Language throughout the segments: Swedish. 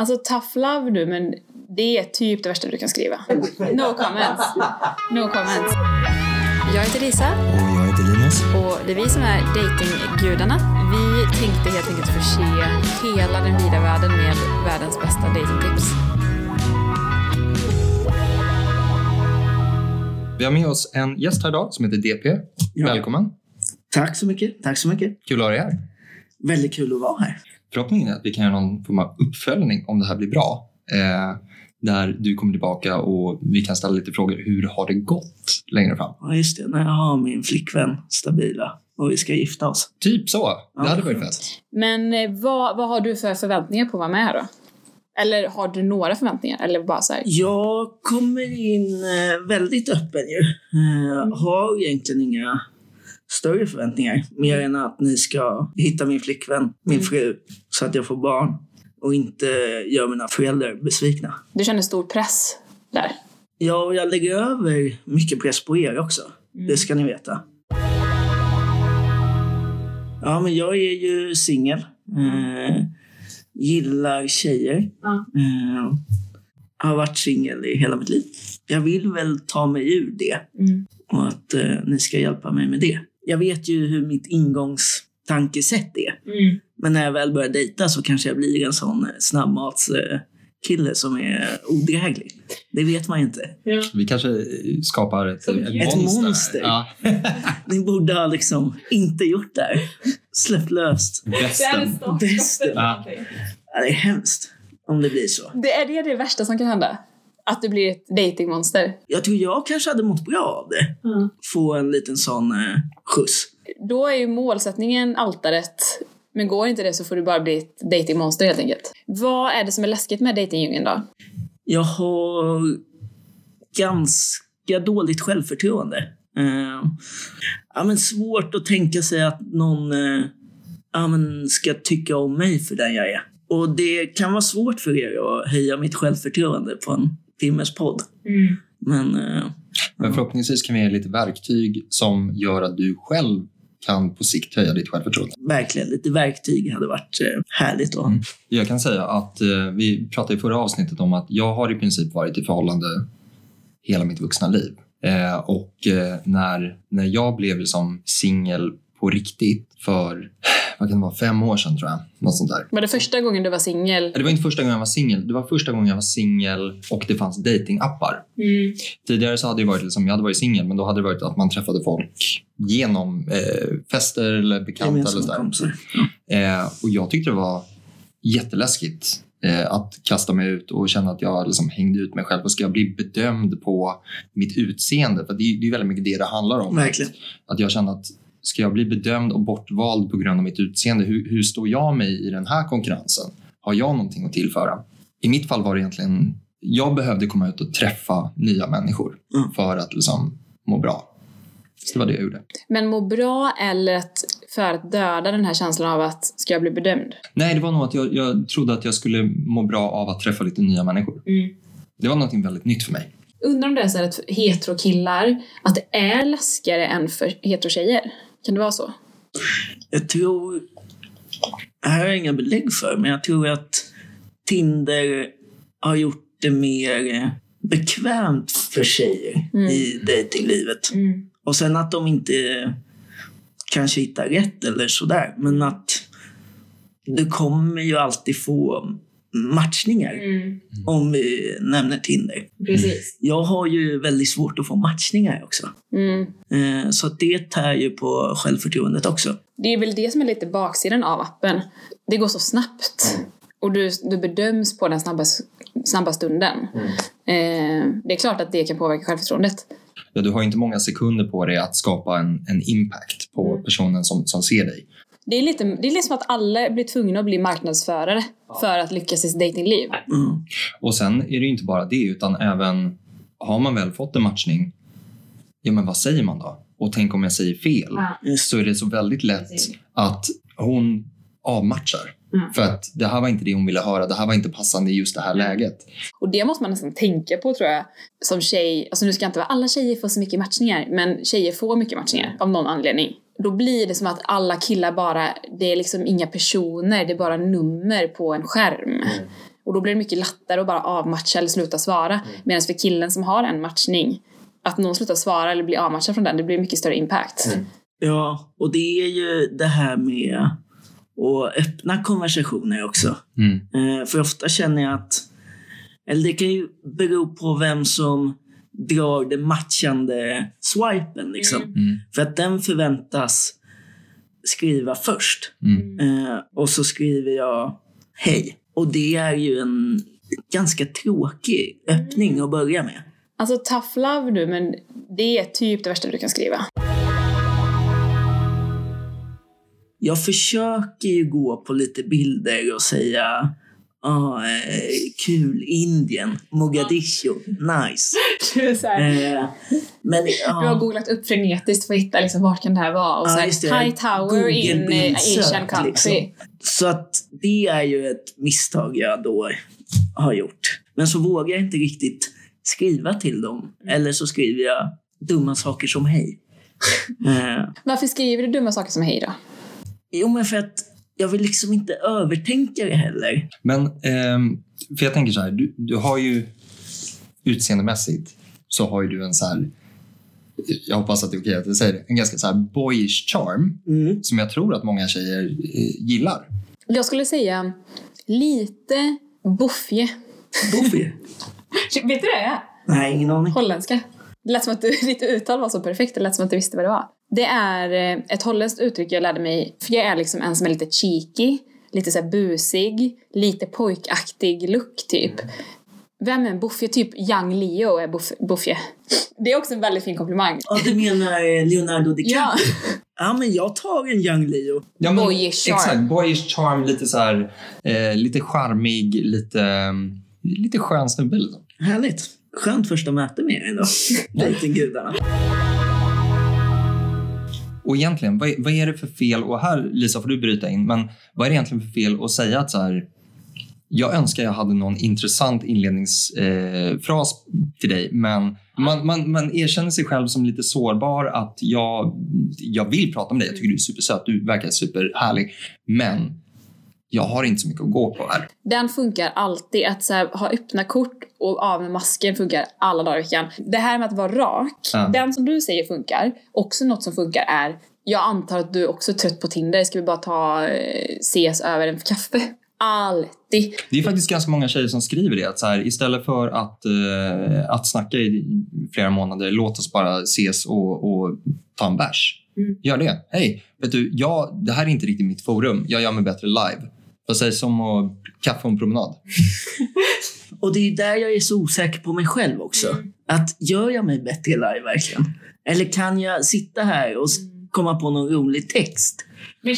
Alltså tough love du, men det är typ det värsta du kan skriva. No comments. No comments. Jag heter Lisa Och jag heter Linus. och det är vi som är datinggudarna. Vi tänkte helt enkelt förse hela den vida världen med världens bästa datingtips. Vi har med oss en gäst här idag som heter DP. Ja. Välkommen. Tack så mycket. Tack så mycket. Kul att ha dig här. Väldigt kul att vara här. Förhoppningen är att vi kan göra någon form av uppföljning om det här blir bra. Eh, där du kommer tillbaka och vi kan ställa lite frågor. Hur har det gått längre fram? Ja, just det. När jag har min flickvän stabila och vi ska gifta oss. Typ så. Det Ja, hade varit fett. Men eh, vad, vad har du för förväntningar på att vara med här då? Eller har du några förväntningar? Eller bara så här, Jag kommer in eh, väldigt öppen ju. Eh, har egentligen inga större förväntningar. Mer än att ni ska hitta min flickvän, min Mm. fru, så att jag får barn. Och inte gör mina föräldrar besvikna. du känner stor press där? Ja, och jag lägger över mycket press på er också. Det ska ni veta. Ja, men jag är ju singel. Eh, gillar tjejer. Ja. Eh, har varit singel i hela mitt liv. Jag vill väl ta mig ur det Mm. och att eh, ni ska hjälpa mig med det. Jag vet ju hur mitt ingångstankesätt är. Mm. Men när jag väl börjar dejta så kanske jag blir en sån eh, snabbmatskille kille som är odräglig. Det vet man ju inte. Vi kanske skapar ett, Som ett, ett monster. monster. Ja. Ni borde ha liksom inte gjort det här. Släppt löst. Bästen. Ja. Ja, det är hemskt om det blir så. Det är det det värsta som kan hända? Att du blir ett datingmonster? Jag tror jag kanske hade mått bra av det. Få en liten sån eh, skjuts. Då är ju målsättningen altaret. Men går inte det så får du bara bli ett datingmonster helt enkelt. Vad är det som är läskigt med datingdjungeln då? Jag har ganska dåligt självförtroende. Eh, ja, men svårt att tänka sig att någon eh, ja, men ska tycka om mig för den jag är. Och det kan vara svårt för er att höja mitt självförtroende på en timmes podd. Men eh, Men förhoppningsvis kan vi ge lite verktyg som gör att du själv kan på sikt höja ditt självförtroende. verkligen, lite verktyg hade varit eh, härligt att. Mm. Jag kan säga att eh, vi pratade i förra avsnittet om att jag har i princip varit i förhållande hela mitt vuxna liv. Eh, och när, när jag blev liksom singel på riktigt för, vad kan det vara, fem år sedan tror jag. Något sånt där. Var det första gången du var singel? Det var inte första gången jag var singel. Det var första gången jag var singel och det fanns datingappar. Mm. Tidigare så hade det varit liksom, jag hade varit singel men då hade det varit att man träffade folk genom eh, fester eller bekanta eller sådär. kompisar. Eh, och jag tyckte det var jätteläskigt eh, att kasta mig ut och känna att jag liksom hängde ut mig själv. Och ska jag bli bedömd på mitt utseende? För det är, det är väldigt mycket det det handlar om. Verkligen. Att jag känner att ska jag bli bedömd och bortvald på grund av mitt utseende? Hur, hur står jag mig i den här konkurrensen? Har jag någonting att tillföra? I mitt fall var det egentligen, jag behövde komma ut och träffa nya människor Mm. för att liksom må bra. Så det var det jag gjorde. Men må bra eller att, för att döda den här känslan av att ska jag bli bedömd? Nej, det var nog att jag, jag trodde att jag skulle må bra av att träffa lite nya människor. Mm. Det var någonting väldigt nytt för mig. Undrar om det är så att hetero-killar, att det är läskigare än för hetero-tjejer? Kan det vara så? Jag tror... Det här har jag inga belägg för, men jag tror att Tinder har gjort det mer bekvämt för tjejer Mm. i dejtinglivet. Mm. Och sen att de inte kanske hittar rätt eller sådär, men att du kommer ju alltid få matchningar Mm. om vi nämner Tinder. Precis. Jag har ju väldigt svårt att få matchningar också. Mm. Eh, Så det tär ju på självförtroendet också. Det är väl det som är lite baksidan av appen. Det går så snabbt. Och du, du bedöms på den snabba, snabba stunden. Eh, det är klart att det kan påverka självförtroendet. Ja, du har inte många sekunder på dig att skapa en, en impact på Mm. personen som, som ser dig. Det är, lite, det är liksom att alla blir tvungna att bli marknadsförare för att lyckas i sitt datingliv. Mm. Och sen är det ju inte bara det, utan även har man väl fått en matchning, ja men vad säger man då? Och tänk om jag säger fel? Just Så är det så väldigt lätt att hon avmatchar. Mm. För att det här var inte det hon ville höra, det här var inte passande i just det här Mm. läget. Och det måste man nästan tänka på tror jag. Som tjej, alltså nu ska inte vara alla tjejer får så mycket matchningar, men tjejer får mycket matchningar av någon anledning. Då blir det som att alla killar bara, det är liksom inga personer, det är bara nummer på en skärm. Och då blir det mycket lättare att bara avmatcha eller sluta svara. Mm. Medan för killen som har en matchning, att någon slutar svara eller blir avmatchad från den, det blir mycket större impact. Mm. Ja, och det är ju det här med att öppna konversationer också. Mm. Eh, för ofta känner jag att, eller det kan ju bero på vem som drar den matchande swipen. Liksom. Mm. För att den förväntas skriva först. Mm. Eh, och så skriver jag hej. Och det är ju en ganska tråkig öppning att börja med. Alltså tough love nu, men det är typ det värsta du kan skriva. Jag försöker ju gå på lite bilder och säga ah, eh, kul Indien, Mogadishu, nice. Du, så här, Eh, men du har googlat upp frenetiskt för att hitta liksom, vart kan det här vara. Och Ja, så här. High Tower in eh, Asian country. liksom. så att det är ju ett misstag jag då har gjort. Men så vågar jag inte riktigt skriva till dem. Eller så skriver jag dumma saker som hej. Eh, Varför skriver du dumma saker som hej då? jo, men för att jag vill liksom inte övertänka det heller. Men, ehm, för jag tänker så här, du, du har ju utseendemässigt så har ju du en så här, jag hoppas att det är okej att jag säger det, en ganska så här boyish charm Mm. som jag tror att många tjejer eh, gillar. Jag skulle säga lite boffje. Buffy? Vet du det? Nej, ingen aning. Holländska. Det lät som att du, ditt uttal var så perfekt, det lät som att du visste vad det var. Det är eh, ett holländskt uttryck jag lärde mig, för jag är liksom en som är lite cheeky, lite så busig, lite pojkaktig look typ. Vem är en buffje? Typ Young Leo är buff, buffje. Det är också en väldigt fin komplimang. Ja, du menar Leonardo DiCaprio? Ja. Ja, men jag tar en Young Leo. Ja, men, Boyish charm. Exakt, boyish charm, lite så här, eh, lite charmig, lite, mm, lite skön snubbe. Liksom. Härligt. Skönt första möte med er då. Dejtinggudarna. Och egentligen, vad är, vad är det för fel, och här Lisa får du bryta in, men vad är det egentligen för fel att säga att så här, jag önskar jag hade någon intressant inledningsfras eh, till dig, men man, man, man erkänner sig själv som lite sårbar, att jag, jag vill prata med dig, jag tycker du är supersöt, du verkar superhärlig, men jag har inte så mycket att gå på här. Den funkar alltid. Att så här, ha öppna kort och av med masken funkar alla dagar i veckan. Det här med att vara rak, Ja. den som du säger funkar. Också något som funkar är, jag antar att du också är trött på Tinder. Ska vi bara ta eh, ses över en kaffe? Alltid. Det är faktiskt ganska många tjejer som skriver det. Att så här, istället för att, eh, att snacka i flera månader, låt oss bara ses och, och ta en bärs. Mm. Gör det. Hej, vet du, jag, det här är inte riktigt mitt forum. Jag gör mig bättre live. Vad sägs om att kaffe och en promenad? Och det är där jag är så osäker på mig själv också. Att gör jag mig bättre live verkligen? Eller kan jag sitta här och s- komma på någon rolig text?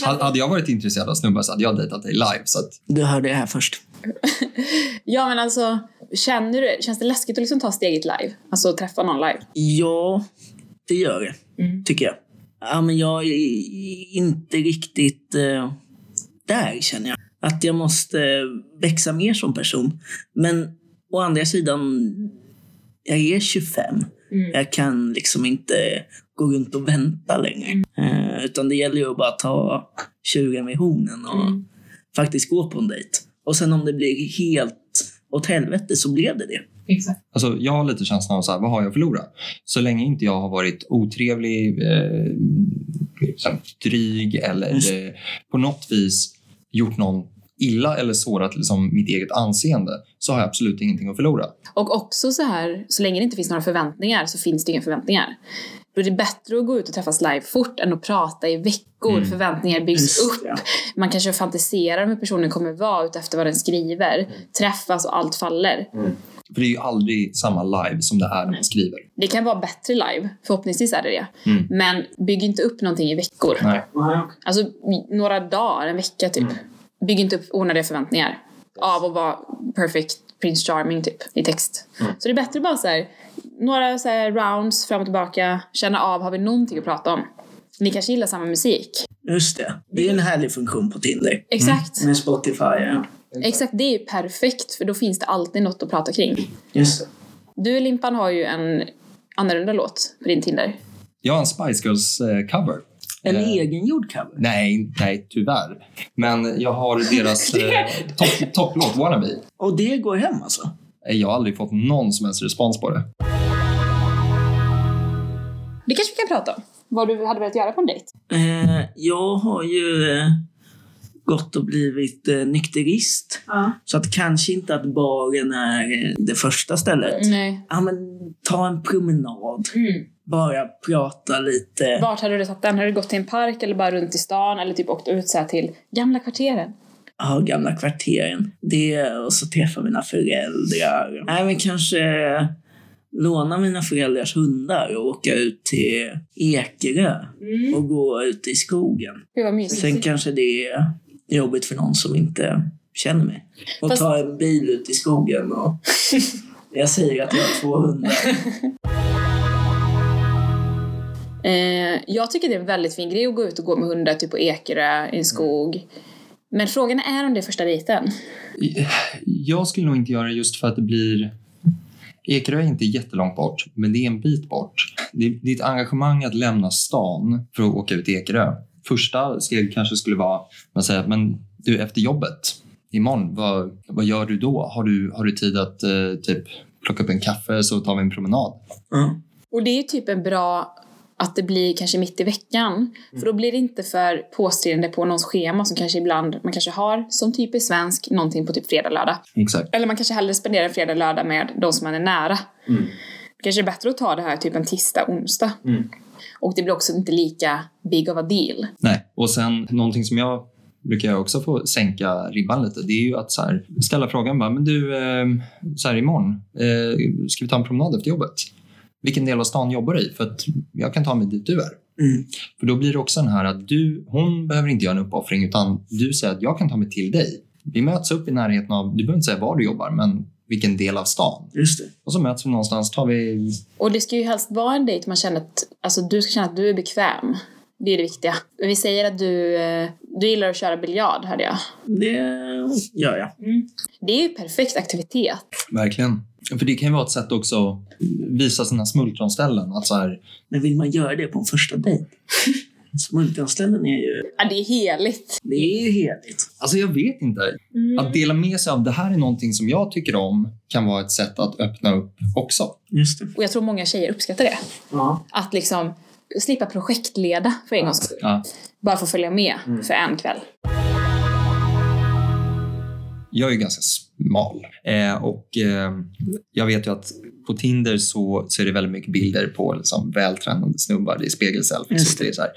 Hade hade jag varit intresserad av snubbar så hade jag dejtat dig live. Så att, Du hörde det här först. Ja men alltså, känner du, känns det läskigt att liksom ta steget live? Alltså träffa någon live? Ja, det gör det. Mm. Tycker jag. Ja, men jag är inte riktigt eh, där känner jag. Att jag måste växa mer som person. Men å andra sidan, jag är 25. Mm. Jag kan liksom inte gå runt och vänta längre. Eh, utan det gäller ju att bara ta tjuren vid hornen och Mm. faktiskt gå på en dejt. Och sen om det blir helt åt helvete så blev det det. Exakt. alltså, jag har lite känslan av så här, vad har jag att förlora? Så länge inte jag har varit otrevlig, eh, liksom, dryg eller Mm. eh, på något vis gjort någon illa eller sårat liksom, mitt eget anseende så har jag absolut ingenting att förlora. Och också så här, så länge det inte finns några förväntningar så finns det inga förväntningar. Då är det bättre att gå ut och träffas live fort än att prata i veckor. Mm. Förväntningar byggs Just upp. det. Man kanske fantiserar om hur personen kommer vara utefter vad den skriver. Träffas och allt faller. För det är ju aldrig samma live som det är när man skriver. Det kan vara bättre live, förhoppningsvis är det det. Mm. Men bygg inte upp någonting i veckor. Nej. Alltså några dagar, en vecka typ. Mm. Bygg inte upp onödiga förväntningar. Av att vara perfect Prince Charming typ i text. Mm. Så det är bättre bara så här, några så här rounds fram och tillbaka. Känna av, har vi någonting att prata om? Ni kanske gillar samma musik? Just det. Det är en härlig funktion på Tinder. Exakt. Med Spotify. Ja. Exakt, det är ju perfekt för då finns det alltid något att prata kring. Just det. Du Limpan har ju en annorlunda låt på din Tinder. Jag har en Spice Girls eh, cover. En Eh, egengjord cover? Nej, nej, tyvärr. Men jag har deras eh, topp- topplåt Wannabe. Och det går hem alltså? Eh, Jag har aldrig fått någon som helst respons på det. Det kanske vi kan prata om. Vad du hade velat göra på en dejt. Eh, jag har ju eh, gått och blivit eh, nykterist. Ja. Så att kanske inte att baren är eh, det första stället. Nej. Ja, men ta en promenad. Mm. Bara prata lite. Vart hade du tagit den? Har du gått till en park eller bara runt i stan eller typ åkt ut så till gamla kvarteren? Ja, gamla kvarteren. Det och så träffa mina föräldrar. Nej, men kanske låna mina föräldrars hundar och åka ut till Ekerö Mm. och gå ute i skogen. Gud vad mysigt. Sen kanske det är jobbigt för någon som inte känner mig. Och Fast- ta en bil ut i skogen och jag säger att jag har två hundar. Eh, jag tycker det är en väldigt fin grej att gå ut och gå med hundar typ på Ekerö i en skog. Men frågan är om det är första dejten. Jag skulle nog inte göra det just för att det blir... Ekerö är inte jättelångt bort, men det är en bit bort. Det är ditt engagemang att lämna stan för att åka ut till Ekerö. Första steg kanske skulle vara att säga, men du, efter jobbet imorgon, vad, vad gör du då? Har du, har du tid att eh, typ plocka upp en kaffe så tar vi en promenad? Ja. Och det är typ en bra att det blir kanske mitt i veckan. För då blir det inte för påstridande på någons schema som kanske ibland man kanske har som typiskt svensk någonting på typ fredag, lördag. Exakt. Eller man kanske hellre spenderar fredag, lördag med de som man är nära. Mm. Kanske är bättre att ta det här typ en tisdag, onsdag. Mm. Och det blir också inte lika big of a deal. Nej, och sen någonting som jag brukar jag också få sänka ribban lite. Det är ju att så här, ställa frågan bara, men du, eh, så här imorgon, eh, ska vi ta en promenad efter jobbet? Vilken del av stan jobbar du i? För att jag kan ta mig dit du är. Mm. För då blir det också den här att du, hon behöver inte göra en uppoffring utan du säger att jag kan ta mig till dig. Vi möts upp i närheten av, du behöver inte säga var du jobbar, men vilken del av stan. Just det. Och så möts vi någonstans, tar vi... Och det ska ju helst vara en dejt man känner att, alltså du ska känna att du är bekväm. Det är det viktiga. Vi säger att du, eh, du gillar att köra biljard, hörde jag. Det gör jag. Det är ju perfekt aktivitet. Verkligen. För det kan ju vara ett sätt också att visa sina smultronställen. Att så här, Men vill man göra det på en första dejt? Smultronställen är ju... Ja, det är heligt. Det är ju heligt. Alltså jag vet inte. Att dela med sig av det här är någonting som jag tycker om kan vara ett sätt att öppna upp också. Just det. Och jag tror många tjejer uppskattar det. Ja. Att liksom slippa projektleda för en gångs skull. Ja. Bara få följa med för en kväll. Jag är ju ganska smal eh, och eh, jag vet ju att på Tinder så, så är det väldigt mycket bilder på liksom, vältränade snubbar. Det är spegelselfies. Det är så här.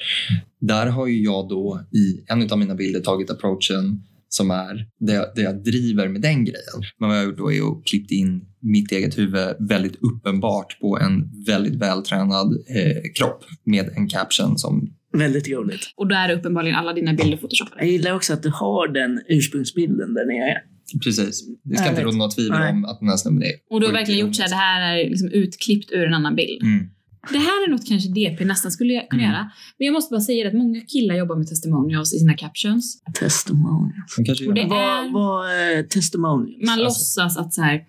Där har ju jag då i en av mina bilder tagit approachen som är det jag, det jag driver med den grejen. Men vad jag har gjort då är att klippt in mitt eget huvud väldigt uppenbart på en väldigt vältränad eh, kropp med en caption som Väldigt roligt. Och då är det uppenbarligen alla dina bilder photoshoppade. Jag gillar också att du har den ursprungsbilden där nere. Precis. Det ska inte råda något tvivel Nej. om att den här snubben är Och du har verkligen gjort så här, det här är liksom utklippt ur en annan bild. Mm. Det här är något kanske DP nästan skulle kunna Mm. göra. Men jag måste bara säga att många killar jobbar med testimonials i sina captions. Testimonials. Och det gör Vad är- vad är testimonials? Man Alltså- låtsas att så här,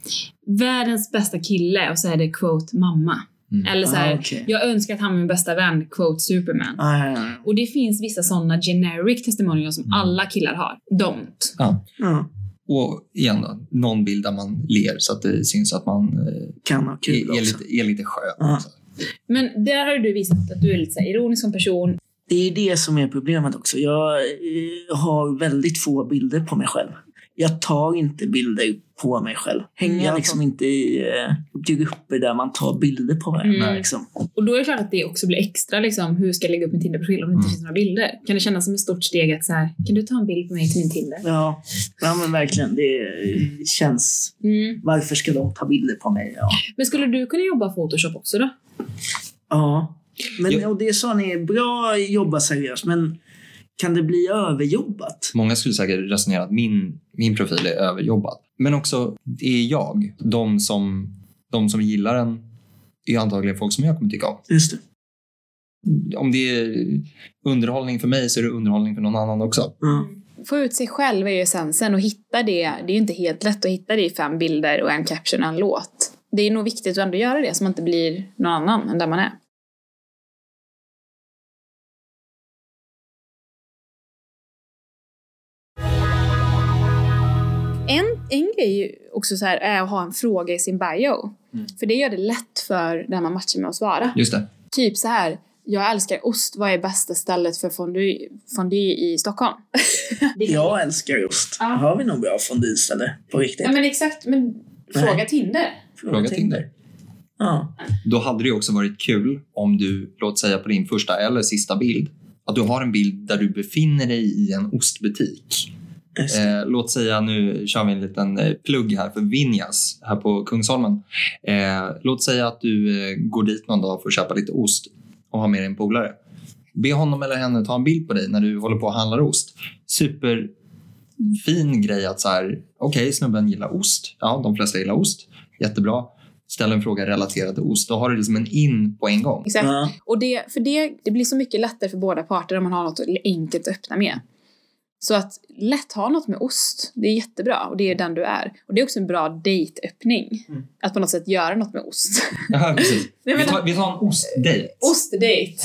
världens bästa kille och så är det quote mamma. Mm. Eller så här, Ah, okej. jag önskar att han var min bästa vän, quote Superman. Ah, ja, ja. Och det finns vissa sådana generic testimonials som Mm. alla killar har. Don't. Ja. Och igen då, någon bild där man ler så att det syns att man eh, Kan ha kul är, är, också. lite, är lite skön. Men där har du visat att du är lite ironisk som person. Det är det som är problemet också. Jag eh, har väldigt få bilder på mig själv. Jag tar inte bilder på mig själv. Hänger Jag liksom inte i eh, grupper där man tar bilder på varandra. Mm. Liksom. Och då är det klart att det också blir extra liksom, hur ska jag lägga upp min Tinder-profil om det inte Mm. finns några bilder? Kan det kännas som ett stort steg att så här, kan du ta en bild på mig till min Tinder? Ja, ja, men verkligen. Det eh, känns... Mm. Varför ska de ta bilder på mig? Ja. Men skulle du kunna jobba Photoshop också då? ja. Men, Jo. och det sa ni bra jobba seriöst, men kan det bli överjobbat? Många skulle säkert resonera att min, min profil är överjobbad. Men också, det är jag. De som, de som gillar den är antagligen folk som jag kommer tycka om. Just det. Om det är underhållning för mig så är det underhållning för någon annan också. Ja. Få ut sig själv är ju essensen och hitta det. Det är ju inte helt lätt att hitta det i fem bilder och en caption och en låt. Det är nog viktigt att ändå göra det så man inte blir någon annan än där man är. En, en grej också så här är att ha en fråga i sin bio. För det gör det lätt för den man matchar med att svara. Just det. Typ så här. Jag älskar ost. Vad är bästa stället för fondue, fondue i Stockholm? Jag älskar ost. Ja. Har vi någon bra fondyställe på riktigt? Ja men exakt. Men fråga Nej. Tinder. Fråga Tinder. Ja. Då hade det ju också varit kul om du, låt säga på din första eller sista bild, att du har en bild där du befinner dig i en ostbutik. Eh, låt säga, nu kör vi en liten eh, plugg här för Vinjas här på Kungsholmen. Eh, låt säga att du eh, går dit någon dag för att köpa lite ost och har med dig en polare. Be honom eller henne ta en bild på dig när du håller på och handlar ost. Superfin grej att så här, okej, snubben gillar ost. Ja, de flesta gillar ost. Jättebra. Ställ en fråga relaterad till ost. Då har du liksom en in på en gång. Exakt. Ja. Och det, för det, det blir så mycket lättare för båda parter om man har något enkelt att öppna med. Så att lätt ha något med ost, det är jättebra och det är den du är. Och det är också en bra dejtöppning. Att på något sätt göra något med ost. Ja, precis. Vi tar, vi tar en ostdejt. Ostdejt.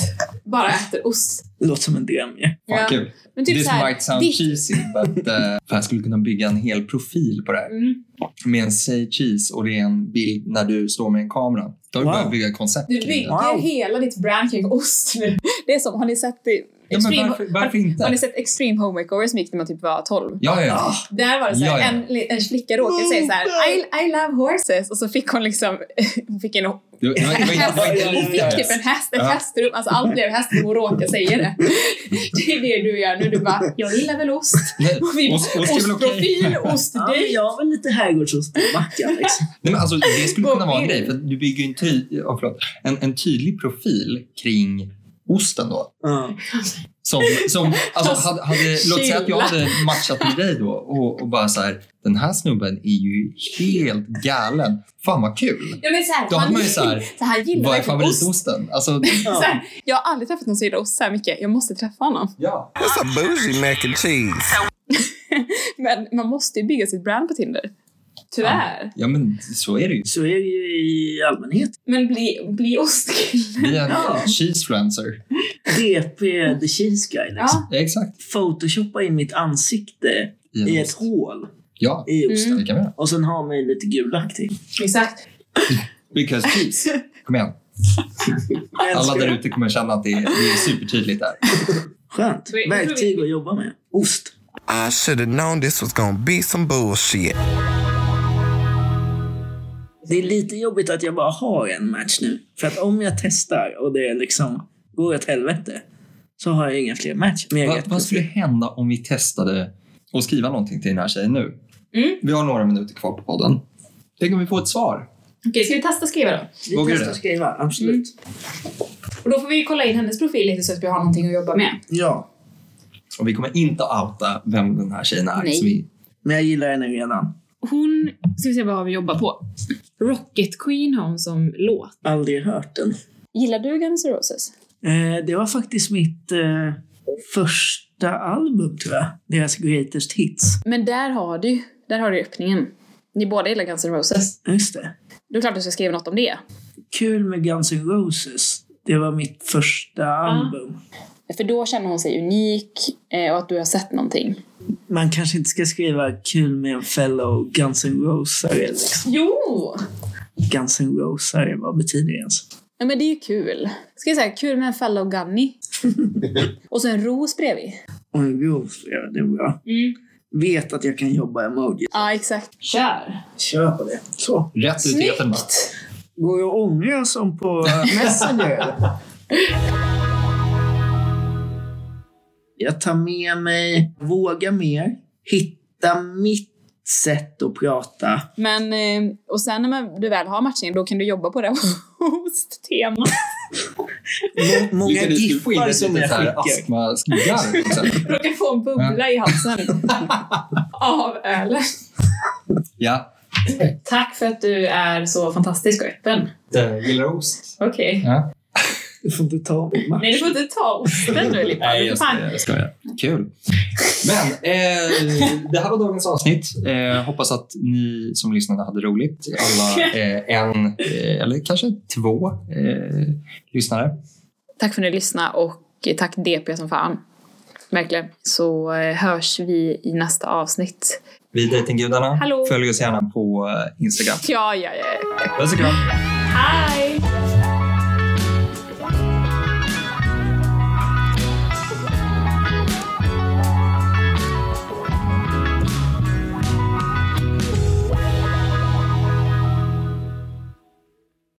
Bara äter ost. Det låter som en dröm ju. Fan, Ja. kul. Men typ This så här, might sound ditt- cheesy, but uh, för jag skulle kunna bygga en hel profil på det här. Mm. Med en say cheese och det är en bild när du står med en kamera. Då har du Wow. börjat bygga koncept Du bygger det. Wow. hela ditt brand kring ost nu. Det är som, har ni sett det? Ja, Extreme, varför, varför har, inte? har ni sett Extreme Home Makeover som gick när man typ var 12? Ja, ja, ja. Ah, Där var det så här, Ja, ja. En, en flicka råkade säga så här, I, I love horses och så fick hon liksom, hon fick en Ja, ja, Hon fick ja. typ en häst, ett Ja. hästrum, alltså allt blev hästrum och råkade säga det. Det är det du gör nu, du bara, jag gillar väl ost. Ost- ostprofil, ja, ostdejt. jag väl lite herrgårdsost på mackan liksom. Nej, men alltså, det skulle kunna vara en grej. vill För du bygger ju en, ty- ja, en, en tydlig profil kring osten då. Ja. Som, som, alltså, hade, hade, låt säga att jag hade matchat med dig då och, och bara så här, den här snubben är ju helt galen. Fan vad kul. Ja, men så här, Då hade man ju så här, så gillar Vad är ost. favoritosten? Alltså, Så här, jag har aldrig träffat någon som gillar ost så här mycket. Jag måste träffa honom. ja. What's a bougie mac and cheese? Men man måste ju bygga sitt brand på Tinder. Tyvärr. ja, men så är det ju. Så är det ju i allmänhet. Men bli, bli ostkille. Vi är en Ja. cheesefluencer. DP the cheese guy liksom. Ja. Ja, exakt. Photoshoppa in mitt ansikte I i ett hål Ja, i osten. det kan vi göra. Och sen ha mig lite gulaktig. Exakt. Because cheese. Kom igen. Alla där ute kommer känna att det är, det är supertydligt där. Skönt. Verktyg att jobba med. Ost. I should have known this was gonna be some bullshit. Det är lite jobbigt att jag bara har en match nu. För att om jag testar och det liksom går åt helvete så har jag inga fler match. Med Vad, skulle hända om vi testade att skriva någonting till den här tjejen nu? Mm. Vi har några minuter kvar på podden. Tänk om vi får ett svar? Okej, ska vi testa skriva då? Vi Vågar testar det? skriva, absolut. Och då får vi kolla in hennes profil lite så att vi har någonting att jobba med. Ja, Och vi kommer inte outa vem den här tjejen är. Nej. Så vi, men jag gillar henne redan. Hon, ska vi se vad har vi jobbat på? Rocket Queen har hon som låt. Aldrig hört den. Gillar du Guns N' Roses? Eh, det var faktiskt mitt eh, första album tror jag. Deras greatest hits. Men där har du, där har du öppningen. Ni båda gillar Guns N' Roses. Just det. Då är klart du ska skriva något om det. Kul med Guns N' Roses. Det var mitt första album. För då känner hon sig unik eh, och att du har sett någonting. Man kanske inte ska skriva kul med en fellow Guns N' Rosare. Liksom. Jo! Guns N' Rosare, vad betyder det ens? Ja men det är ju kul. Ska jag säga kul med en fellow Gunny. och så en ros bredvid. Och en Rose, ja, det är bra. Mm. Vet att jag kan jobba emoji. Ja exakt. Kör! Kör på det. Så. rätt ut i! Går det att ångra som på Messenger? Jag tar med mig Våga mer. Hitta mitt sätt att prata. Men, eh, och sen när du väl har matchningen, då kan du jobba på det host-temat. Må- många giffar ett som jag skickar. astmasgarv också? Du kan få en bubbla i halsen av ölen. Ja. Tack för att du är så fantastisk och öppen. Jag gillar ost. Okej. Ja. Du får inte ta min match. Nej, du får inte ta osten nu, Lippan. Nej, jag skojar. Jag skojar. Kul. Men eh, det här var dagens avsnitt. Eh, hoppas att ni som lyssnade hade roligt. Alla eh, en, eh, eller kanske två eh, lyssnare. Tack för att ni lyssnade och tack DP som fan. Verkligen. Så eh, hörs vi i nästa avsnitt. Vi dejtinggudarna. Hallå. Följ oss gärna på eh, Instagram. Ja, ja, ja. Puss och kram! Hej!